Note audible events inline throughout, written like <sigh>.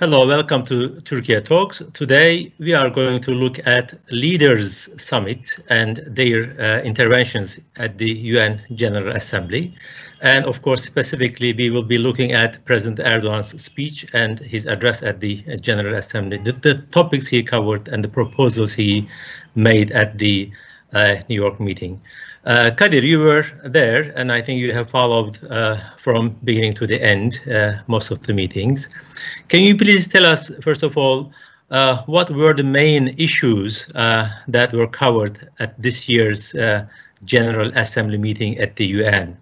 Hello, welcome to Turkey Talks. Today we are going to look at Leaders Summit and their uh, interventions at the UN General Assembly. And of course, specifically, we will be looking at President Erdogan's speech and his address at the General Assembly, the, the topics he covered and the proposals he made at the uh, New York meeting. Uh, Kadir, you were there, and I think you have followed uh, from beginning to the end uh, most of the meetings. Can you please tell us, first of all, uh, what were the main issues uh, that were covered at this year's uh, General Assembly meeting at the UN?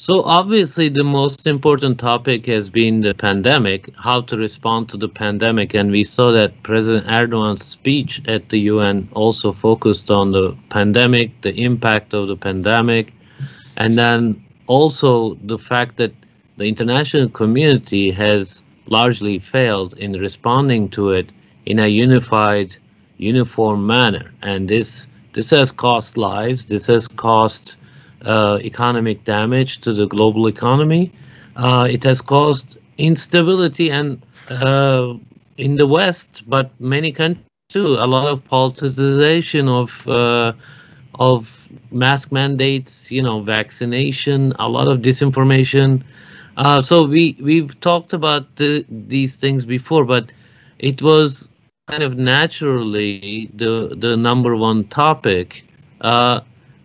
So obviously the most important topic has been the pandemic, how to respond to the pandemic. And we saw that President Erdogan's speech at the UN also focused on the pandemic, the impact of the pandemic, and then also the fact that the international community has largely failed in responding to it in a unified, uniform manner. And this this has cost lives, this has cost uh, economic damage to the global economy. Uh, it has caused instability and uh, in the West, but many countries too, a lot of politicization of uh, of mask mandates, you know, vaccination, a lot of disinformation. Uh, so we we've talked about the, these things before, but it was kind of naturally the the number one topic. Uh,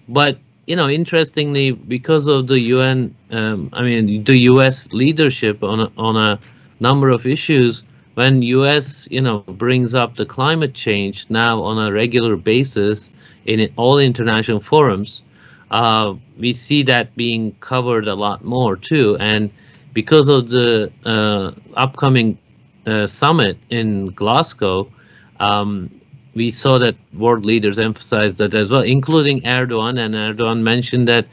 but you know, interestingly, because of the UN, um, I mean, the US leadership on a, on a number of issues, when US, you know, brings up the climate change now on a regular basis in all international forums, uh, we see that being covered a lot more too. And because of the uh, upcoming uh, summit in Glasgow, um, we saw that world leaders emphasized that as well, including Erdogan. And Erdogan mentioned that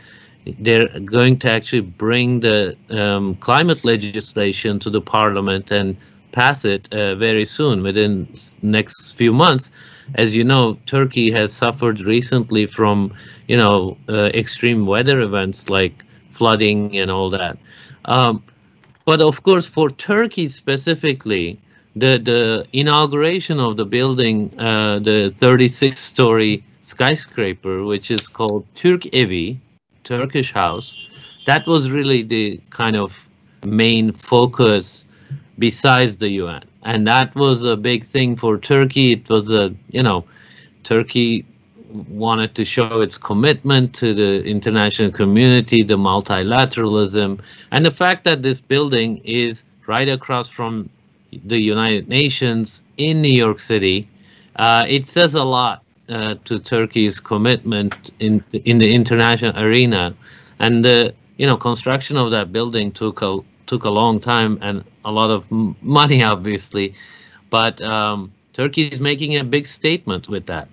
they're going to actually bring the um, climate legislation to the parliament and pass it uh, very soon, within next few months. As you know, Turkey has suffered recently from, you know, uh, extreme weather events like flooding and all that. Um, but of course, for Turkey specifically, the the inauguration of the building, uh, the 36-story skyscraper, which is called Türk Evi, Turkish house, that was really the kind of main focus besides the UN, and that was a big thing for Turkey. It was a you know, Turkey wanted to show its commitment to the international community, the multilateralism, and the fact that this building is right across from the United Nations in New York City, uh, it says a lot uh, to Turkey's commitment in in the international arena, and the you know construction of that building took a took a long time and a lot of money, <laughs> obviously, but um, Turkey is making a big statement with that.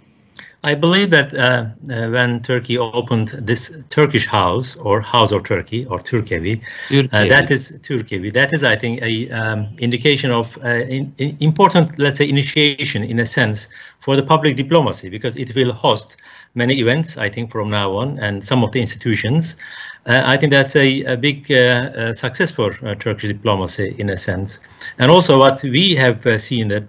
I believe that uh, uh, when Turkey opened this Turkish house or House of Turkey or Turkevi, uh, that is Turkevi. That is, I think, a um, indication of uh, in, in important, let's say, initiation in a sense for the public diplomacy because it will host many events, I think, from now on, and some of the institutions. Uh, I think that's a, a big uh, uh, success for Turkish diplomacy in a sense. And also what we have seen that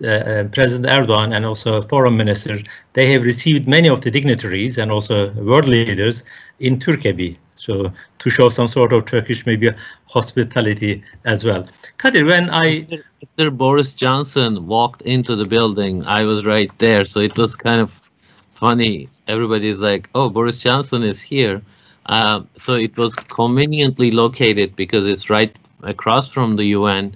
President Erdogan and also foreign minister, they have received many of the dignitaries and also world leaders in Turkey. So to show some sort of Turkish maybe hospitality as well. Kadir, when I... Mr. Boris Johnson walked into the building, I was right there. So it was kind of funny. Everybody's like, oh, Boris Johnson is here. Uh, so it was conveniently located because it's right across from the UN.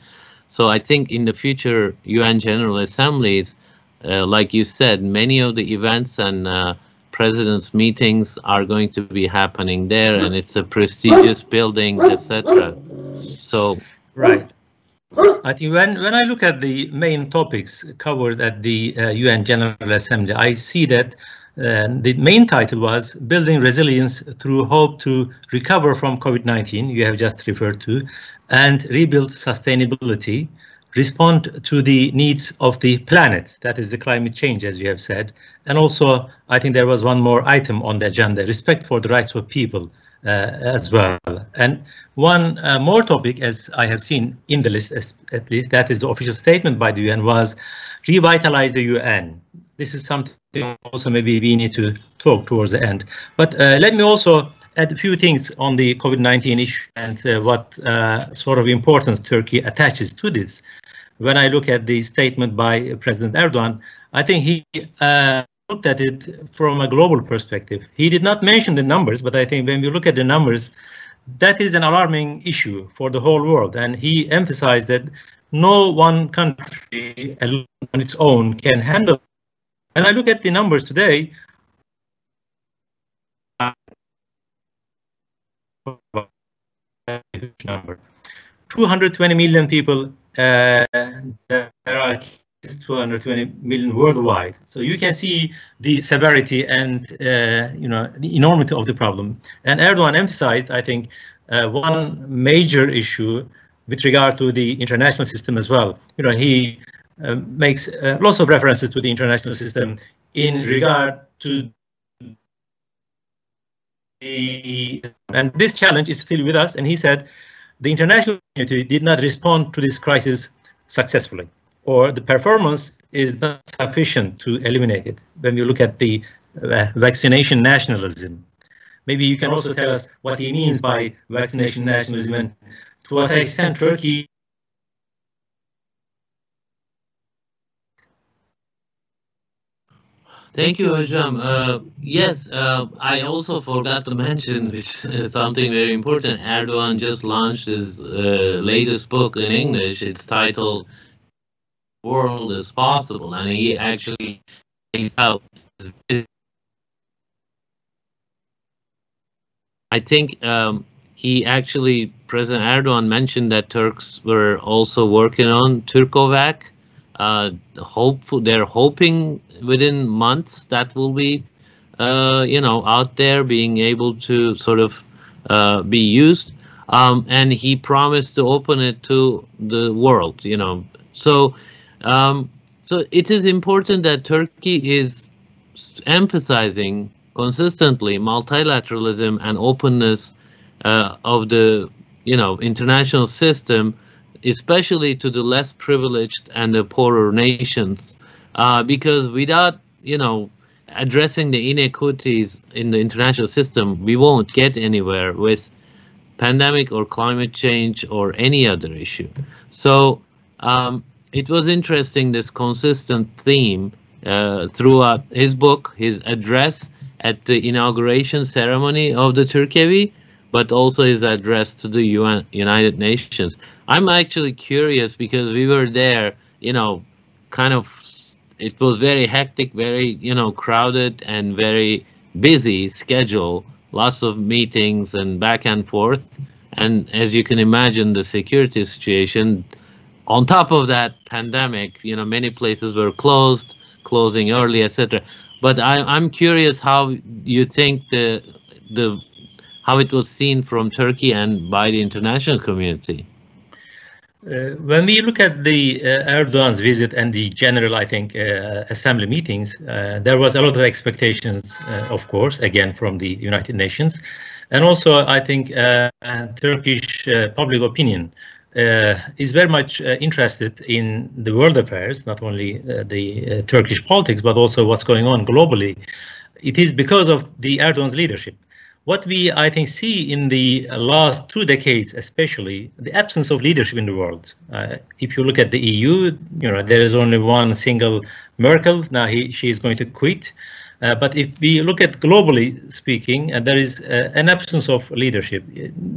So I think in the future UN General Assemblies, uh, like you said, many of the events and uh, presidents' meetings are going to be happening there, and it's a prestigious building, etc. So right. I think when, when I look at the main topics covered at the uh, UN General Assembly, I see that uh, the main title was Building Resilience Through Hope to Recover from COVID-19, you have just referred to, and Rebuild Sustainability, respond to the needs of the planet, that is the climate change, as you have said. And also, I think there was one more item on the agenda, respect for the rights of people as well. And one more topic, as I have seen in the list, at least that is the official statement by the UN, was revitalize the UN. This is something also maybe we need to talk towards the end. But uh, let me also add a few things on the COVID-19 issue and uh, what uh, sort of importance Turkey attaches to this. When I look at the statement by President Erdogan, I think he uh, looked at it from a global perspective. He did not mention the numbers, but I think when we look at the numbers, that is an alarming issue for the whole world. And he emphasized that no one country on its own can handle. And I look at the numbers today. Huge number. 220 million people. Uh, there are 220 million worldwide. So you can see the severity and uh, you know the enormity of the problem. And Erdogan emphasized, I think, uh, one major issue with regard to the international system as well. You know, he uh, makes uh, lots of references to the international system in regard to the, and this challenge is still with us. And he said the international community did not respond to this crisis successfully, or the performance is not sufficient to eliminate it. When we look at the uh, vaccination nationalism, maybe you can also tell us what he means by vaccination nationalism and to what extent Turkey Thank you, Hojam. Uh, yes, uh, I also forgot to mention, which is something very important. Erdogan just launched his uh, latest book in English. It's titled "World is Possible," and he actually thinks out. I think um, he actually, President Erdogan mentioned that Turks were also working on Turkovac. Uh, hopeful, they're hoping within months that will be, uh, you know, out there being able to sort of uh, be used. Um, and he promised to open it to the world, you know. So, um, so it is important that Turkey is emphasizing consistently multilateralism and openness uh, of the you know international system, especially to the less privileged and the poorer nations, uh, because without you know addressing the inequities in the international system, we won't get anywhere with pandemic or climate change or any other issue. So um, it was interesting this consistent theme uh, throughout his book, his address at the inauguration ceremony of the Turkevi, but also his address to the UN, United Nations. I'm actually curious because we were there, you know, kind of, it was very hectic, very, you know, crowded and very busy schedule, lots of meetings and back and forth. And as you can imagine, the security situation, on top of that pandemic, you know, many places were closed, closing early, etc. But I, I'm curious how you think the the how it was seen from Turkey and by the international community? Uh, when we look at the uh, Erdogan's visit and the general, I think, uh, assembly meetings, uh, there was a lot of expectations, uh, of course, again from the United Nations, and also I think uh, Turkish public opinion is very much interested in the world affairs, not only the Turkish politics, but also what's going on globally. It is because of the Erdogan's leadership what we, I think, see in the last two decades, especially the absence of leadership in the world. Uh, if you look at the EU, you know, there is only one single Merkel. Now he, she is going to quit. Uh, but if we look at globally speaking, uh, there is uh, an absence of leadership.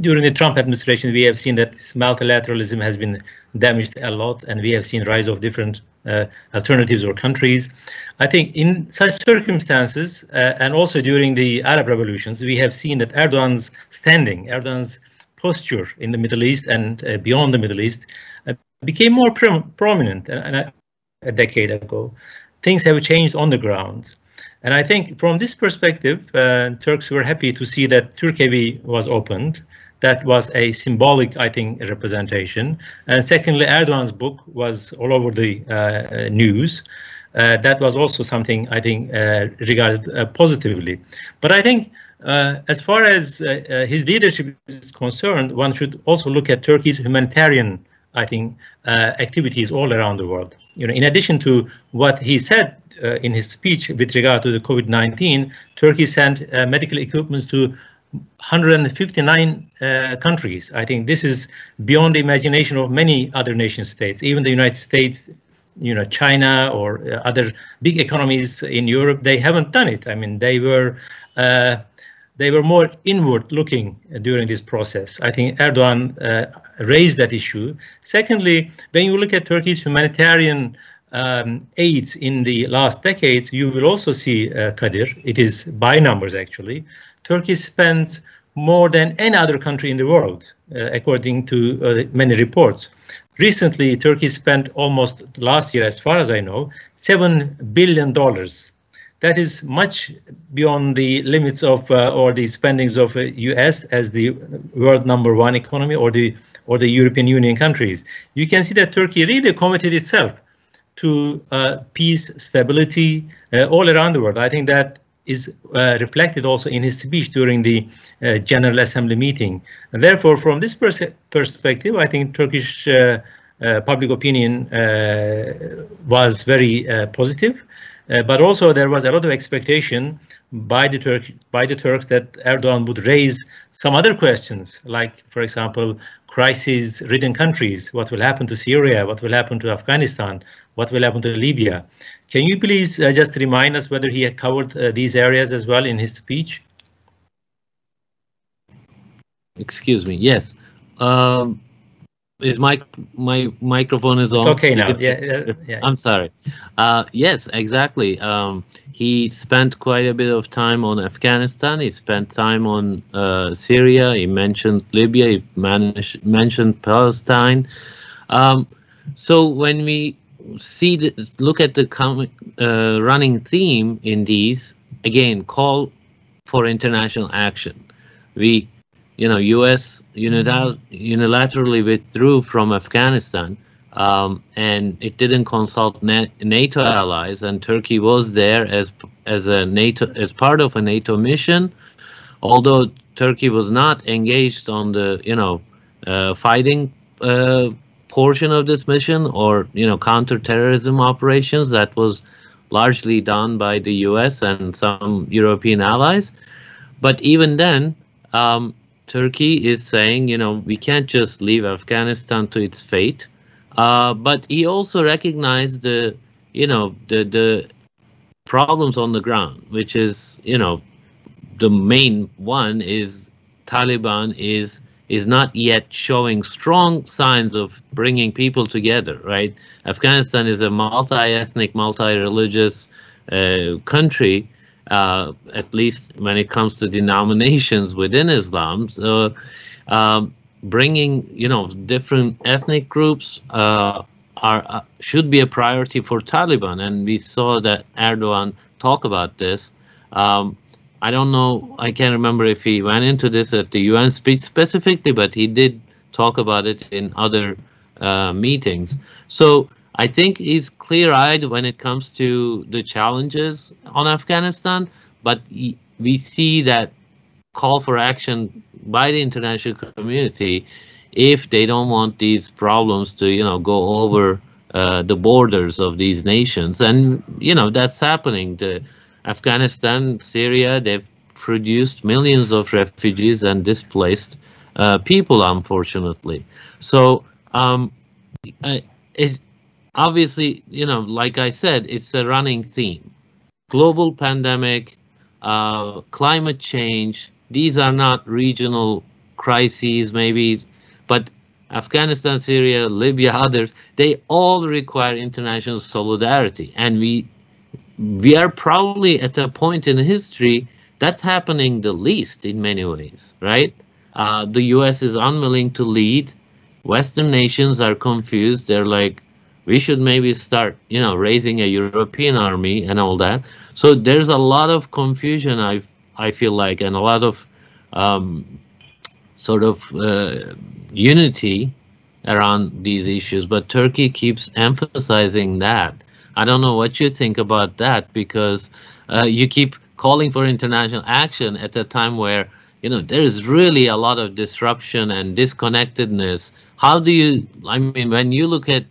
During the Trump administration, we have seen that multilateralism has been damaged a lot, and we have seen rise of different uh, alternatives or countries. I think in such circumstances, uh, and also during the Arab revolutions, we have seen that Erdogan's standing, Erdogan's posture in the Middle East and uh, beyond the Middle East became more prominent a, a decade ago. Things have changed on the ground. And I think from this perspective, uh, Turks were happy to see that Turkevi was opened. That was a symbolic, I think, representation. And secondly, Erdogan's book was all over the uh, news. Uh, that was also something I think uh, regarded uh, positively. But I think uh, as far as his leadership is concerned, one should also look at Turkey's humanitarian, I think, uh, activities all around the world. You know, in addition to what he said in his speech with regard to the COVID-19, Turkey sent uh, medical equipment to 159 countries. I think this is beyond the imagination of many other nation states. Even the United States you know China or uh, other big economies in Europe they haven't done it I mean they were uh, they were more inward looking during this process. I think Erdogan uh, raised that issue. Secondly, when you look at Turkey's humanitarian um, aids in the last decades, you will also see, uh, Kadir, it is by numbers actually, Turkey spends more than any other country in the world, uh, according to uh, many reports. Recently, Turkey spent almost last year, as far as I know, $7 billion that is much beyond the limits of uh, or the spendings of uh, US as the world number one economy or the or the European Union countries. You can see that Turkey really committed itself to uh, peace, stability uh, all around the world. I think that is uh, reflected also in his speech during the uh, General Assembly meeting. And therefore, from this pers perspective, I think Turkish public opinion was very positive. Uh, but also there was a lot of expectation by the Turk by the Turks that Erdogan would raise some other questions, like, for example, crisis-ridden countries. What will happen to Syria? What will happen to Afghanistan? What will happen to Libya? Can you please uh, just remind us whether he had covered uh, these areas as well in his speech? Excuse me. Yes. Um, is my my microphone is on? It's okay now. Yeah, yeah. I'm sorry. Uh, yes, exactly. Um, he spent quite a bit of time on Afghanistan. He spent time on uh, Syria. He mentioned Libya. He managed, mentioned Palestine. Um, so when we see the, look at the uh, running theme in these again, call for international action. We you know, U.S. unilaterally withdrew from Afghanistan, um, and it didn't consult NATO allies, and Turkey was there as as a NATO as part of a NATO mission, although Turkey was not engaged on the you know uh, fighting uh, portion of this mission or you know counterterrorism operations that was largely done by the U.S. and some European allies, but even then. Um, Turkey is saying, you know, we can't just leave Afghanistan to its fate. Uh, but he also recognized the, you know, the the problems on the ground, which is, you know, the main one is Taliban is is not yet showing strong signs of bringing people together, right? Afghanistan is a multi-ethnic, multi-religious uh, country, uh, at least when it comes to denominations within Islam. So, um, bringing you know different ethnic groups uh, are uh, should be a priority for Taliban, and we saw that Erdogan talk about this. Um, I don't know. I can't remember if he went into this at the UN speech specifically, but he did talk about it in other uh, meetings. So I think he's clear-eyed when it comes to the challenges on Afghanistan, but we see that call for action by the international community if they don't want these problems to, you know, go over uh, the borders of these nations. And, you know, that's happening. The Afghanistan, Syria, they've produced millions of refugees and displaced uh, people, unfortunately. So um, it, obviously, you know, like I said, it's a running theme. Global pandemic, uh, climate change, these are not regional crises, maybe, but Afghanistan, Syria, Libya, <laughs> others, they all require international solidarity. And we we are probably at a point in history that's happening the least in many ways, right? Uh, the US is unwilling to lead. Western nations are confused. They're like, we should maybe start, you know, raising a European army and all that. So there's a lot of confusion, I, I feel like, and a lot of um, sort of uh, unity around these issues. But Turkey keeps emphasizing that. I don't know what you think about that because uh, you keep calling for international action at a time where you know there is really a lot of disruption and disconnectedness. How do you? I mean, when you look at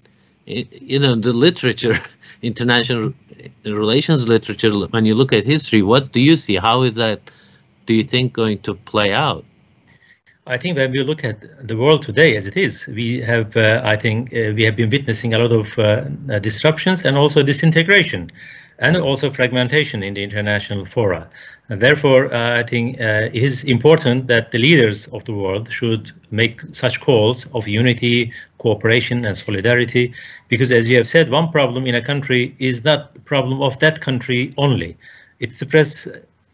you know the literature, <laughs> international relations literature, when you look at history, what do you see? How is that? Do you think going to play out? I think when we look at the world today as it is, we have, uh, I think, uh, we have been witnessing a lot of uh, disruptions and also disintegration and also fragmentation in the international fora. And therefore, uh, I think uh, it is important that the leaders of the world should make such calls of unity, cooperation, and solidarity, because as you have said, one problem in a country is not the problem of that country only. It spreads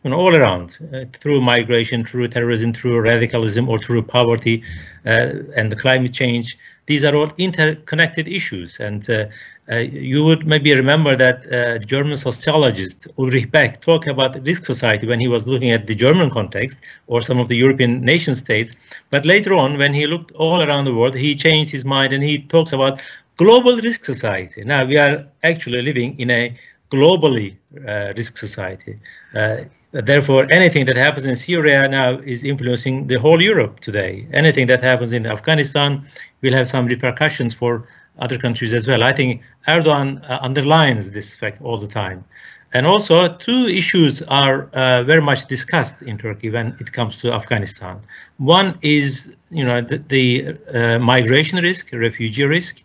you know, all around uh, through migration, through terrorism, through radicalism, or through poverty uh, and the climate change. These are all interconnected issues. And uh, uh you would maybe remember that uh, German sociologist Ulrich Beck talked about risk society when he was looking at the German context or some of the European nation states. But later on, when he looked all around the world, he changed his mind and he talks about global risk society. Now we are actually living in a globally uh, risk society. Therefore, anything that happens in Syria now is influencing the whole Europe today. Anything that happens in Afghanistan will have some repercussions for other countries as well. I think Erdogan uh, underlines this fact all the time. And also, two issues are uh, very much discussed in Turkey when it comes to Afghanistan. One is, you know, the, the uh, migration risk, refugee risk,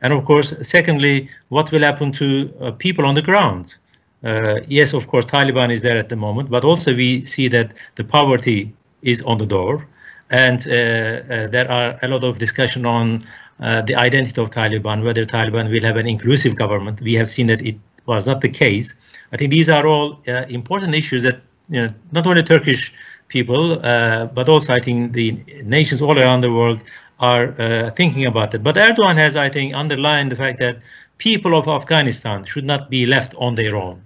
and of course, secondly, what will happen to uh, people on the ground? Uh, yes, of course, Taliban is there at the moment, but also we see that the poverty is on the door. And uh, uh there are a lot of discussion on uh, the identity of Taliban, whether Taliban will have an inclusive government. We have seen that it was not the case. I think these are all uh, important issues that you know, not only Turkish people, but also I think the nations all around the world are uh, thinking about it. But Erdogan has, I think, underlined the fact that people of Afghanistan should not be left on their own.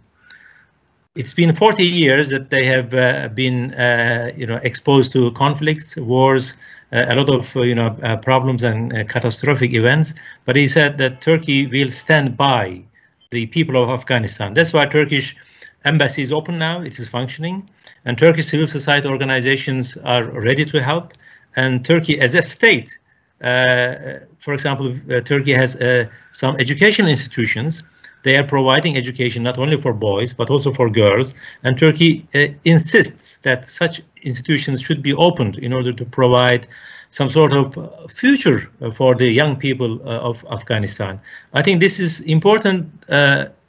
It's been 40 years that they have uh, been, uh, you know, exposed to conflicts, wars, uh, a lot of, uh, you know, uh, problems and catastrophic events. But he said that Turkey will stand by the people of Afghanistan. That's why Turkish embassy is open now. It is functioning, and Turkish civil society organizations are ready to help. And Turkey, as a state, uh, for example, uh, Turkey has uh, some educational institutions. They are providing education not only for boys, but also for girls. And Turkey uh, insists that such institutions should be opened in order to provide some sort of uh, future for the young people uh, of Afghanistan. I think this is important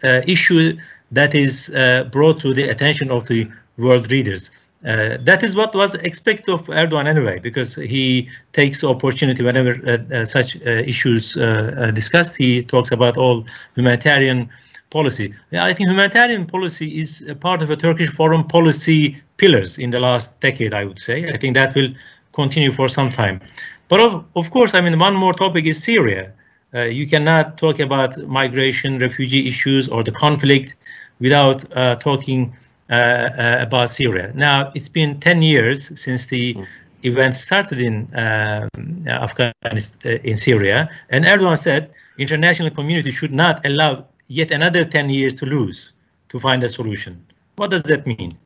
issue that is brought to the attention of the world leaders. Uh, that is what was expected of Erdogan anyway, because he takes opportunity whenever uh, uh, such uh, issues uh, uh, discussed. He talks about all humanitarian policy. I think humanitarian policy is part of a Turkish foreign policy pillars in the last decade, I would say. I think that will continue for some time. But of, of course, I mean, one more topic is Syria. you cannot talk about migration, refugee issues, or the conflict without talking uh, uh, about Syria. Now, it's been 10 years since the mm. event started in um, Afghanistan, uh, in Syria, and Erdogan said international community should not allow yet another 10 years to lose to find a solution. What does that mean?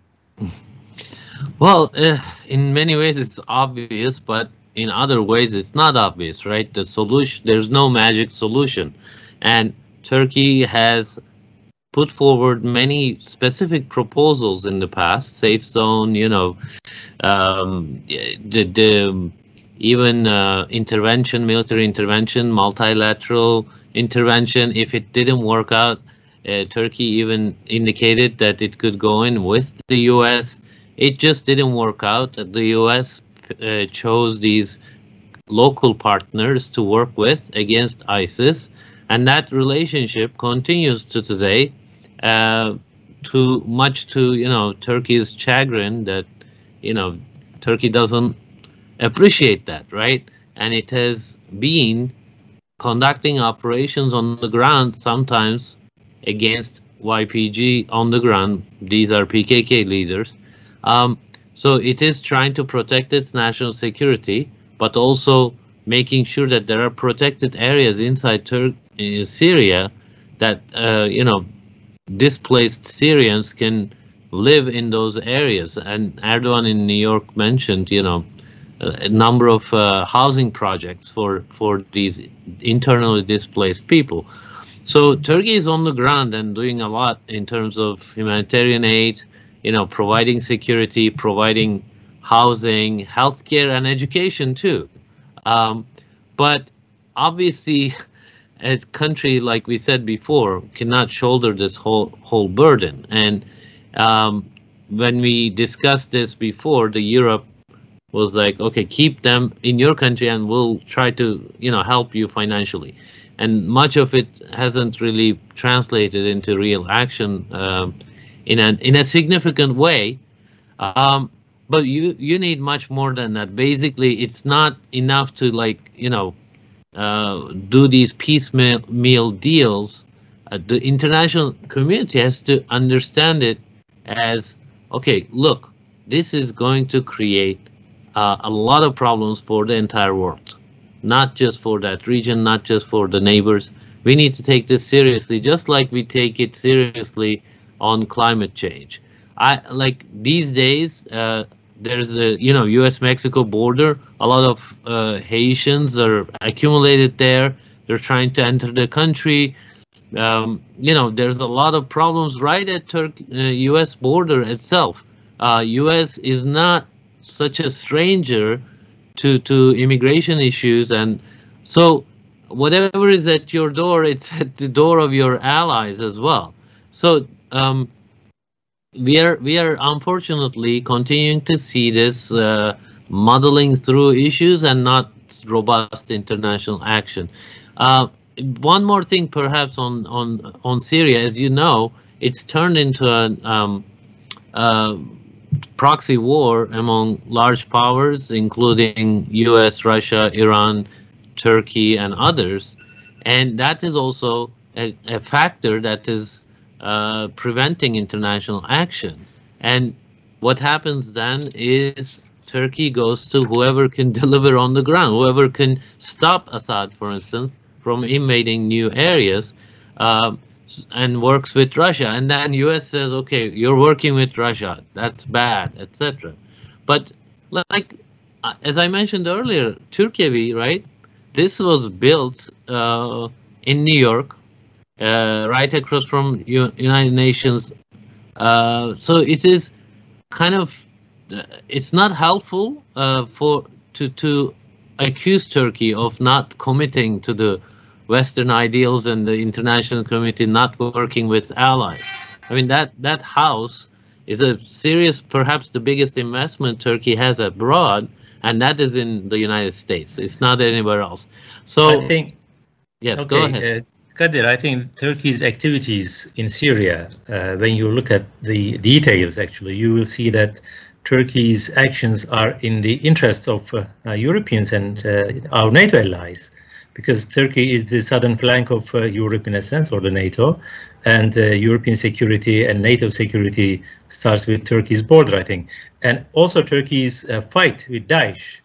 Well, uh, in many ways it's obvious, but in other ways it's not obvious, right? The solution, there's no magic solution. And Turkey has put forward many specific proposals in the past, safe zone, you know, um, the, the even uh, intervention, military intervention, multilateral intervention. If it didn't work out, uh, Turkey even indicated that it could go in with the U.S. It just didn't work out. The U.S. Uh, chose these local partners to work with against ISIS, and that relationship continues to today uh, too much to you know Turkey's chagrin that you know Turkey doesn't appreciate that, right? And it has been conducting operations on the ground sometimes against YPG on the ground. These are PKK leaders. Um, so it is trying to protect its national security, but also making sure that there are protected areas inside Tur uh, Syria that uh, you know displaced Syrians can live in those areas. And Erdogan in New York mentioned, you know, a number of uh, housing projects for for these internally displaced people. So Turkey is on the ground and doing a lot in terms of humanitarian aid, you know, providing security, providing housing, healthcare, and education too. Um, but obviously, <laughs> a country like we said before cannot shoulder this whole whole burden. And um, when we discussed this before, the Europe was like, okay, keep them in your country and we'll try to, you know, help you financially. And much of it hasn't really translated into real action um, in a in a significant way. Um, but you you need much more than that. Basically, it's not enough to like you know uh, do these piecemeal deals. Uh, the international community has to understand it as okay. Look, this is going to create uh, a lot of problems for the entire world, not just for that region, not just for the neighbors. We need to take this seriously, just like we take it seriously on climate change. I like these days. Uh, there's a you know U.S.-Mexico border. A lot of uh, Haitians are accumulated there. They're trying to enter the country. Um, you know, there's a lot of problems right at Turk uh, U.S. border itself. U.S. Uh, is not such a stranger to to immigration issues and so whatever is at your door it's <laughs> at the door of your allies as well so um, we are we are unfortunately continuing to see this uh, muddling through issues and not robust international action uh, one more thing perhaps on on on Syria as you know it's turned into a um, uh, proxy war among large powers, including US, Russia, Iran, Turkey, and others. And that is also a, a factor that is uh, preventing international action. And what happens then is Turkey goes to whoever can <laughs> deliver on the ground, whoever can stop Assad, for instance, from invading new areas. Uh, and works with Russia, and then U.S. says, "Okay, you're working with Russia. That's bad, etc." But like uh, as I mentioned earlier, Turkey, right? This was built uh, in New York, uh, right across from U United Nations. Uh, so it is kind of uh, it's not helpful uh, for to to accuse Turkey of not committing to the Western ideals and the international community not working with allies. I mean, that, that house is a serious, perhaps the biggest investment Turkey has abroad, and that is in the United States. It's not anywhere else. So I think, yes, okay, go ahead. Uh, Kadir, I think Turkey's activities in Syria, uh, when you look at the details, actually, you will see that Turkey's actions are in the interests of uh, Europeans and uh, our NATO allies because Turkey is the southern flank of uh, Europe in a sense, or the NATO, and uh, European security and NATO security starts with Turkey's border, I think. And also Turkey's uh, fight with Daesh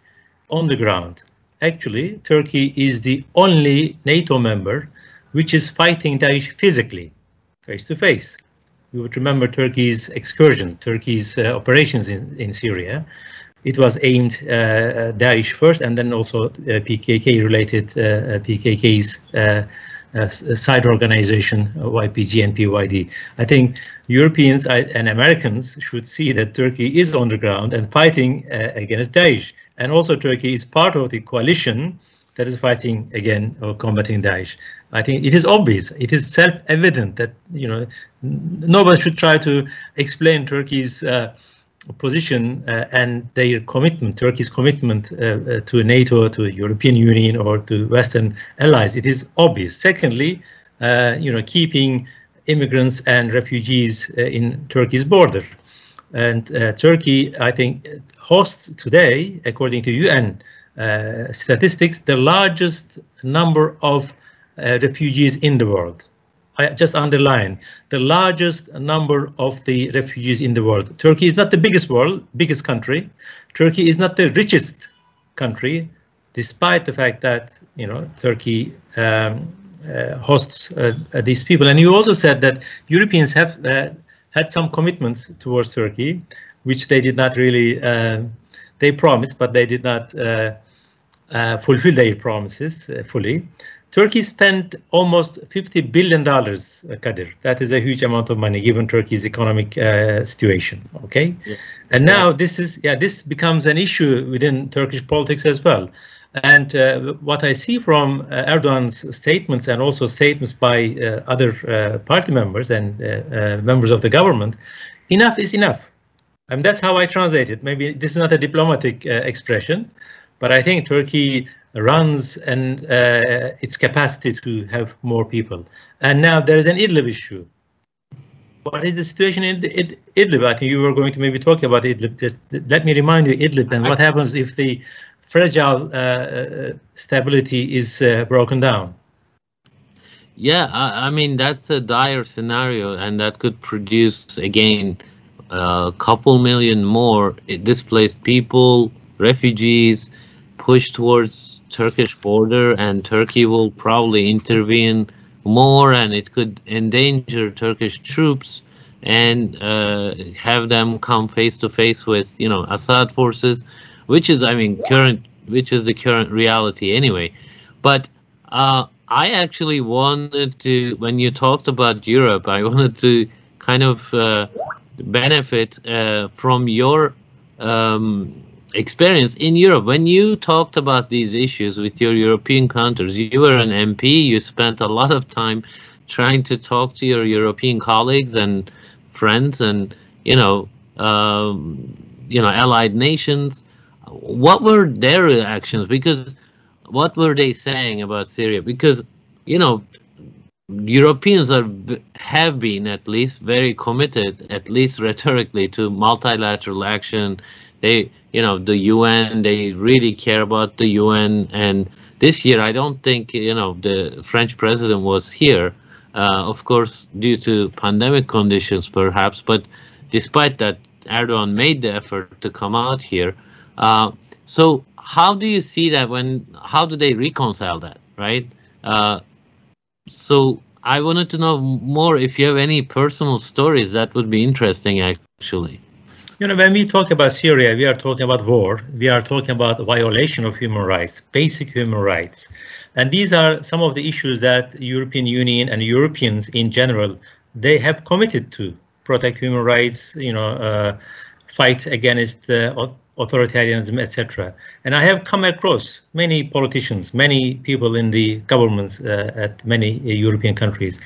on the ground. Actually, Turkey is the only NATO member which is fighting Daesh physically, face to face. You would remember Turkey's excursion, Turkey's uh, operations in, in Syria it was aimed uh, uh, Daesh first, and then also uh, PKK related PKK's uh, side organization, YPG and PYD. I think Europeans and Americans should see that Turkey is on the ground and fighting uh, against Daesh. And also Turkey is part of the coalition that is fighting again or combating Daesh. I think it is obvious, it is self-evident that, you know, nobody should try to explain Turkey's uh, position uh, and their commitment, Turkey's commitment uh, uh, to NATO, to European Union, or to Western allies, it is obvious. Secondly, you know, keeping immigrants and refugees in Turkey's border. And uh, Turkey, I think, hosts today, according to UN uh, statistics, the largest number of uh, refugees in the world. I just underline the largest number of the refugees in the world. Turkey is not the biggest world, biggest country. Turkey is not the richest country, despite the fact that you know Turkey um, uh, hosts uh, uh, these people. And you also said that Europeans have uh, had some commitments towards Turkey, which they did not really, uh, they promised, but they did not uh, uh, fulfill their promises uh, fully. Turkey spent almost $50 billion, Kadir. That is a huge amount of money given Turkey's economic situation, okay? Yeah. And now this is, yeah, this becomes an issue within Turkish politics as well. And uh, what I see from uh, Erdogan's statements and also statements by uh, other uh, party members and uh, uh, members of the government, enough is enough. I mean, that's how I translate it. Maybe this is not a diplomatic expression, but I think Turkey runs and its capacity to have more people. And now there is an Idlib issue. What is the situation in Idlib? I think you were going to maybe talk about Idlib. Just let me remind you Idlib and what happens if the fragile uh, uh, stability is uh, broken down. Yeah, I, I, mean that's a dire scenario, and that could produce again a couple million more displaced people, refugees, pushed towards Turkish border, and Turkey will probably intervene more, and it could endanger Turkish troops and uh, have them come face to face with you know Assad forces which is I mean current which is the current reality anyway. But uh, I actually wanted to when you talked about Europe, I <laughs> wanted to kind of uh, benefit uh, from your um, experience in Europe. When you talked about these issues with your European countries, you were an MP. You spent a lot of time trying to talk to your European colleagues and friends, and you know, um, you know, allied nations what were their reactions? Because what were they saying about Syria? Because you know, Europeans are have been at least very committed, at least rhetorically, to multilateral action. They, you know, the UN. They really care about the UN. And this year, I don't think you know the French president was here. Uh, of course, due to pandemic conditions, perhaps. But despite that, Erdogan made the effort to come out here. Uh, so how do you see that when, how do they reconcile that, right? Uh, so I wanted to know more if you have any personal stories that would be interesting actually. You know, when we talk about Syria, we are talking about war. We are talking about violation of human rights, basic human rights. And these are some of the issues that European Union and Europeans in general, they have committed to protect human rights, you know, uh, fight against uh, authoritarianism, etc. And I have come across many politicians, many people in the governments uh, at many uh, European countries.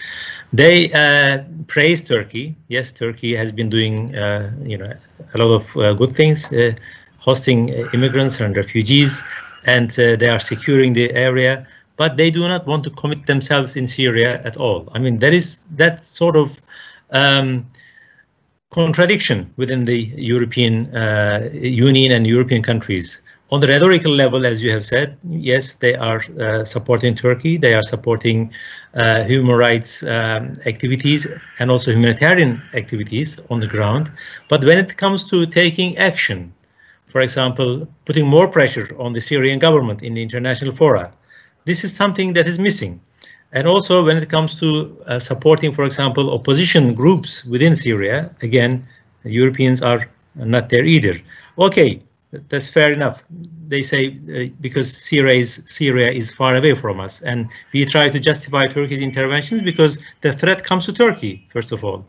They uh, praise Turkey. Yes, Turkey has been doing, uh, you know, a lot of uh, good things, uh, hosting immigrants and refugees, and they are securing the area. But they do not want to commit themselves in Syria at all. I mean, there is that sort of um, contradiction within the European uh, Union and European countries. On the rhetorical level, as you have said, yes, they are uh, supporting Turkey, they are supporting uh, human rights um, activities and also humanitarian activities on the ground. But when it comes to taking action, for example, putting more pressure on the Syrian government in the international fora, this is something that is missing. And also when it comes to uh, supporting, for example, opposition groups within Syria, again, Europeans are not there either. Okay, that's fair enough. They say uh, because Syria is, Syria is far away from us, and we try to justify Turkey's interventions because the threat comes to Turkey, first of all.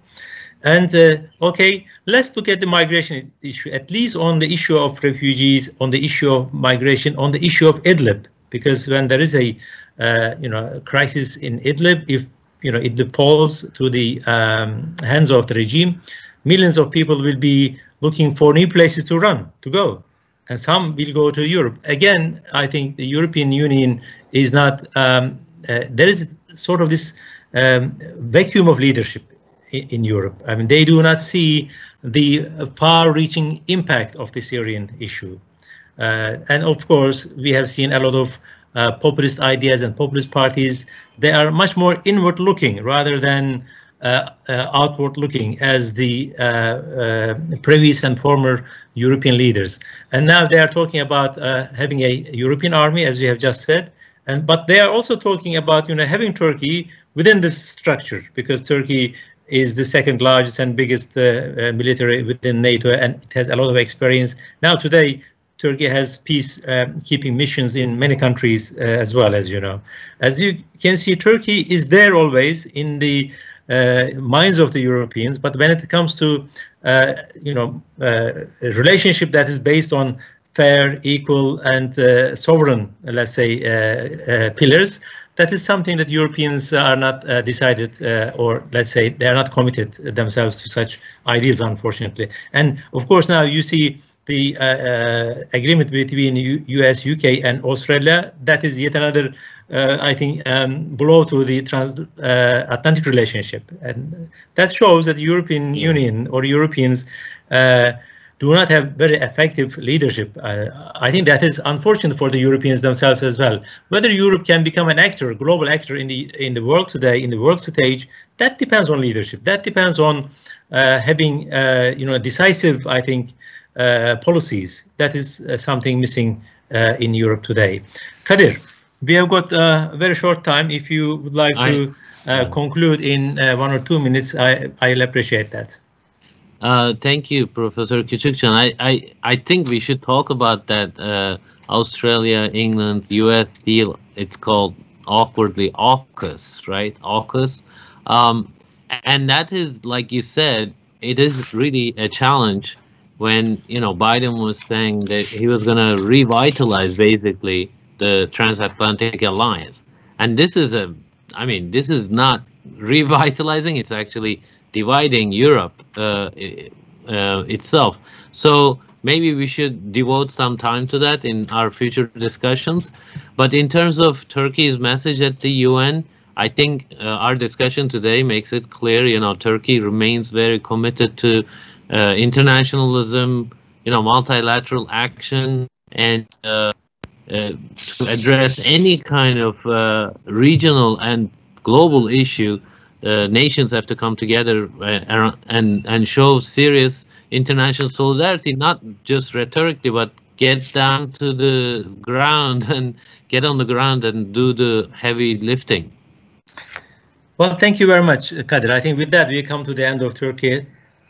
And uh, okay, let's look at the migration issue, at least on the issue of refugees, on the issue of migration, on the issue of Idlib, because when there is a you know, crisis in Idlib, if you know Idlib falls to the um, hands of the regime, millions of people will be looking for new places to run, to go, and some will go to Europe. Again, I think the European Union is not. Um, uh, there is sort of this um, vacuum of leadership in, Europe. I mean, they do not see the far-reaching impact of the Syrian issue. Uh, and of course, we have seen a lot of uh, populist ideas and populist parties, they are much more inward looking rather than uh, uh, outward looking as the uh, uh, previous and former European leaders. And now they are talking about having a European army, as you have just said, and but they are also talking about you know having Turkey within this structure because Turkey is the second largest and biggest military within NATO, and it has a lot of experience. Now today, Turkey has peace-keeping um, missions in many countries uh, as well, as you know. As you can see, Turkey is there always in the uh, minds of the Europeans, but when it comes to, uh, you know, a relationship that is based on fair, equal, and sovereign, let's say, pillars, that is something that Europeans are not uh, decided, uh, or let's say they are not committed themselves to such ideals, unfortunately. And of course, now you see the uh, uh, agreement between U US, UK, and Australia, that is yet another, uh, I think, um, blow to the transatlantic relationship. And that shows that the European Union or Europeans do not have very effective leadership. Uh, I think that is unfortunate for the Europeans themselves as well. Whether Europe can become an actor, a global actor in the in the world today, in the world stage, that depends on leadership. That depends on uh, having, uh, you know, decisive, I think, uh, policies. That is uh, something missing uh, in Europe today. Kadir, we have got a very short time. If you would like to I, conclude in one or two minutes, I, I'll appreciate that. Uh, thank you, Professor Küçükcan. I, I, I think we should talk about that uh, Australia, England, US deal. It's called awkwardly AUKUS, right? AUKUS. Um, and that is, like you said, it is really a challenge when you know Biden was saying that he was going to revitalize basically the transatlantic alliance, and this is a, I mean, this is not <laughs> revitalizing; it's actually dividing Europe uh, uh, itself. So maybe we should devote some time to that in our future discussions. But in terms of Turkey's message at the UN, I think uh, our discussion today makes it clear. You know, Turkey remains very committed to uh, internationalism, you know, multilateral action, and uh, uh, to address any kind of uh, regional and global issue, uh, nations have to come together uh, and and show serious international solidarity, not just rhetorically, but get down to the ground <laughs> and get on the ground and do the heavy lifting. Well, thank you very much, Kadir. I think with that, we come to the end of Turkey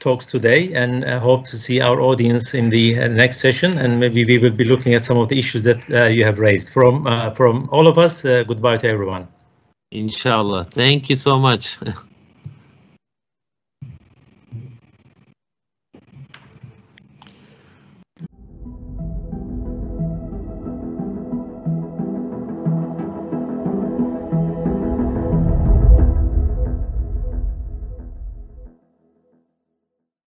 talks today and I hope to see our audience in the uh, next session and maybe we will be looking at some of the issues that uh, you have raised. From, uh, from all of us, uh, goodbye to everyone. Inshallah. Thank you so much. <laughs>